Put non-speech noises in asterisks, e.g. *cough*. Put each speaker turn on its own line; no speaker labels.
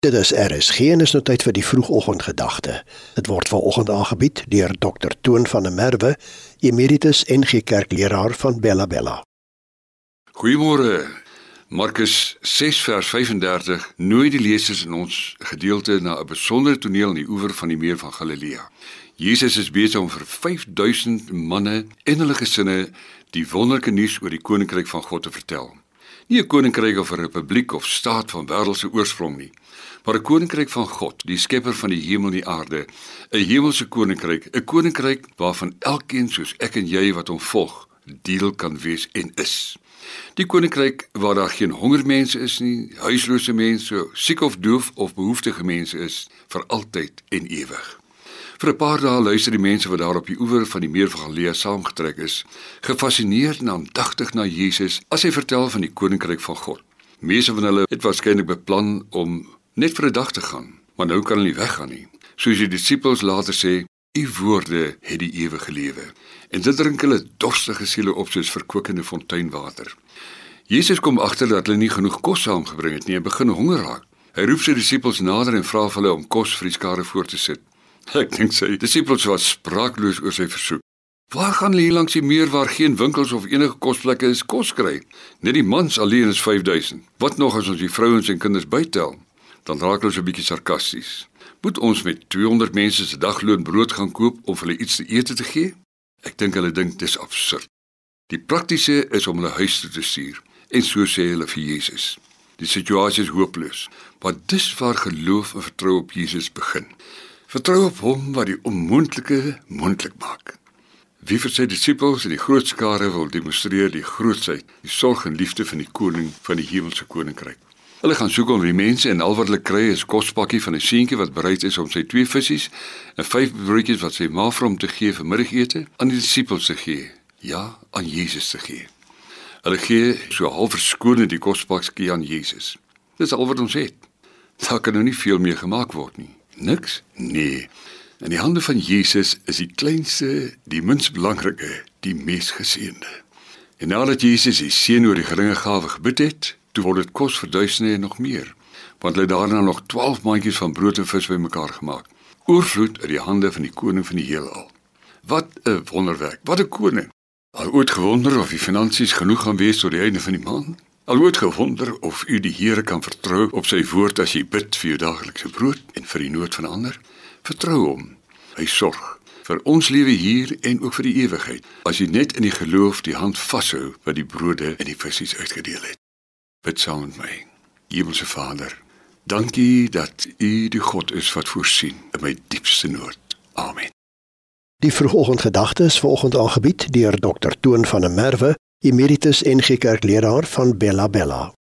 Dit is RSG en is nou tyd vir die vroegoggendgedagte. Dit word vanoggend aangebied deur Dr Toon van der Merwe, emeritus NG Kerkleraar van Bella Bella.
Goeiemôre. Markus 6 vers 35 nooi die lesers in ons gedeelte na 'n besondere toneel aan die oewer van die meer van Galilea. Jesus is besig om vir 5000 manne en hulle gesinne die wonderlike nuus oor die koninkryk van God te vertel. Nie 'n koninkryk of 'n republiek of staat van wêreldse oorsprong nie, maar 'n koninkryk van God, die skepper van die hemel en die aarde, 'n hemelse koninkryk, 'n koninkryk waarvan elkeen soos ek en jy wat hom volg, deel kan wees en is. Die koninkryk waar daar geen hongermense is nie, huislose mense, siek of doof of behoeftige mense is vir altyd en ewig. Vir 'n paar dae luister die mense wat daar op die oewer van die meer van Galilea saamgetrek is, gefassineerd en aandagtig na Jesus as hy vertel van die koninkryk van God. Meeste van hulle het waarskynlik beplan om net vir 'n dag te gaan, maar nou kan hulle nie weggaan nie. Soos die disippels later sê, "U woorde het die ewige lewe." En dit drink hulle dorstige siele op soos verkwikkende fonteinwater. Jesus kom agter dat hulle nie genoeg kos saamgebring het nie en begin honger raak. Hy roep sy disippels nader en vra hulle om kos vir die skare voor te sit. *laughs* Ek dink sy disippels was spraakloos oor sy versoek. Waar gaan hulle langs die meer waar geen winkels of enige kosplekke is kos kry? Net die mans alleen is 5000. Wat nog as ons die vrouens en kinders bytel? Dan raak hulle so 'n bietjie sarkasties. Moet ons met 200 mense se dagloon brood gaan koop om hulle iets te eet te gee? Ek dink hulle dink dis absurd. Die praktiese is om hulle huis toe te stuur en so sê hulle vir Jesus. Die situasie is hopeloos, maar dis waar geloof en vertroue op Jesus begin. Vertrou op hom wat die onmoontlike moontlik maak. Wie vir sy disippels in die groot skare wil demonstreer die grootsheid, die sorg en liefde van die koning van die hemelse koninkryk. Hulle gaan soek onder die mense en al wat hulle kry is kospakkie van 'n seentjie wat bereid is om sy twee visse en vyf broodjies wat sy ma vir hom te gee vir middagete aan die disippels te gee. Ja, aan Jesus te gee. Hulle gee so half verskone die kospakkie aan Jesus. Dis al wat ons het. Daar kan nou nie veel meer gemaak word nie. Niks? Nee. In die hande van Jesus is die kleinste, die minst belangrike, die mees geseënde. En nadat Jesus die seën oor die geringe gawe gebid het, toe word dit kos vir duisende en nog meer, want hulle daarna nog 12 mandjies van brood en vis bymekaar gemaak. Oorvloed uit die hande van die koning van die heelal. Wat 'n wonderwerk. Wat 'n koning. Al ooit gewonder of die finansies genoeg gaan wees tot die einde van die maand? Al ooit gewonder of u die Here kan vertrou op sy woord as jy bid vir jou daaglikse brood en vir die nood van ander? Vertrou hom. Hy sorg vir ons lewe hier en ook vir die ewigheid. As jy net in die geloof die hand vashou wat die brode en die visse uitgedeel het. Bid saam met my. Hemelse Vader, dankie dat U die God is wat voorsien in my diepste nood. Amen.
Die vroegoggendgedagte is vanoggend aangebied deur Dr Toon van der Merwe Emeritus NG Kerkleraar van Bella Bella.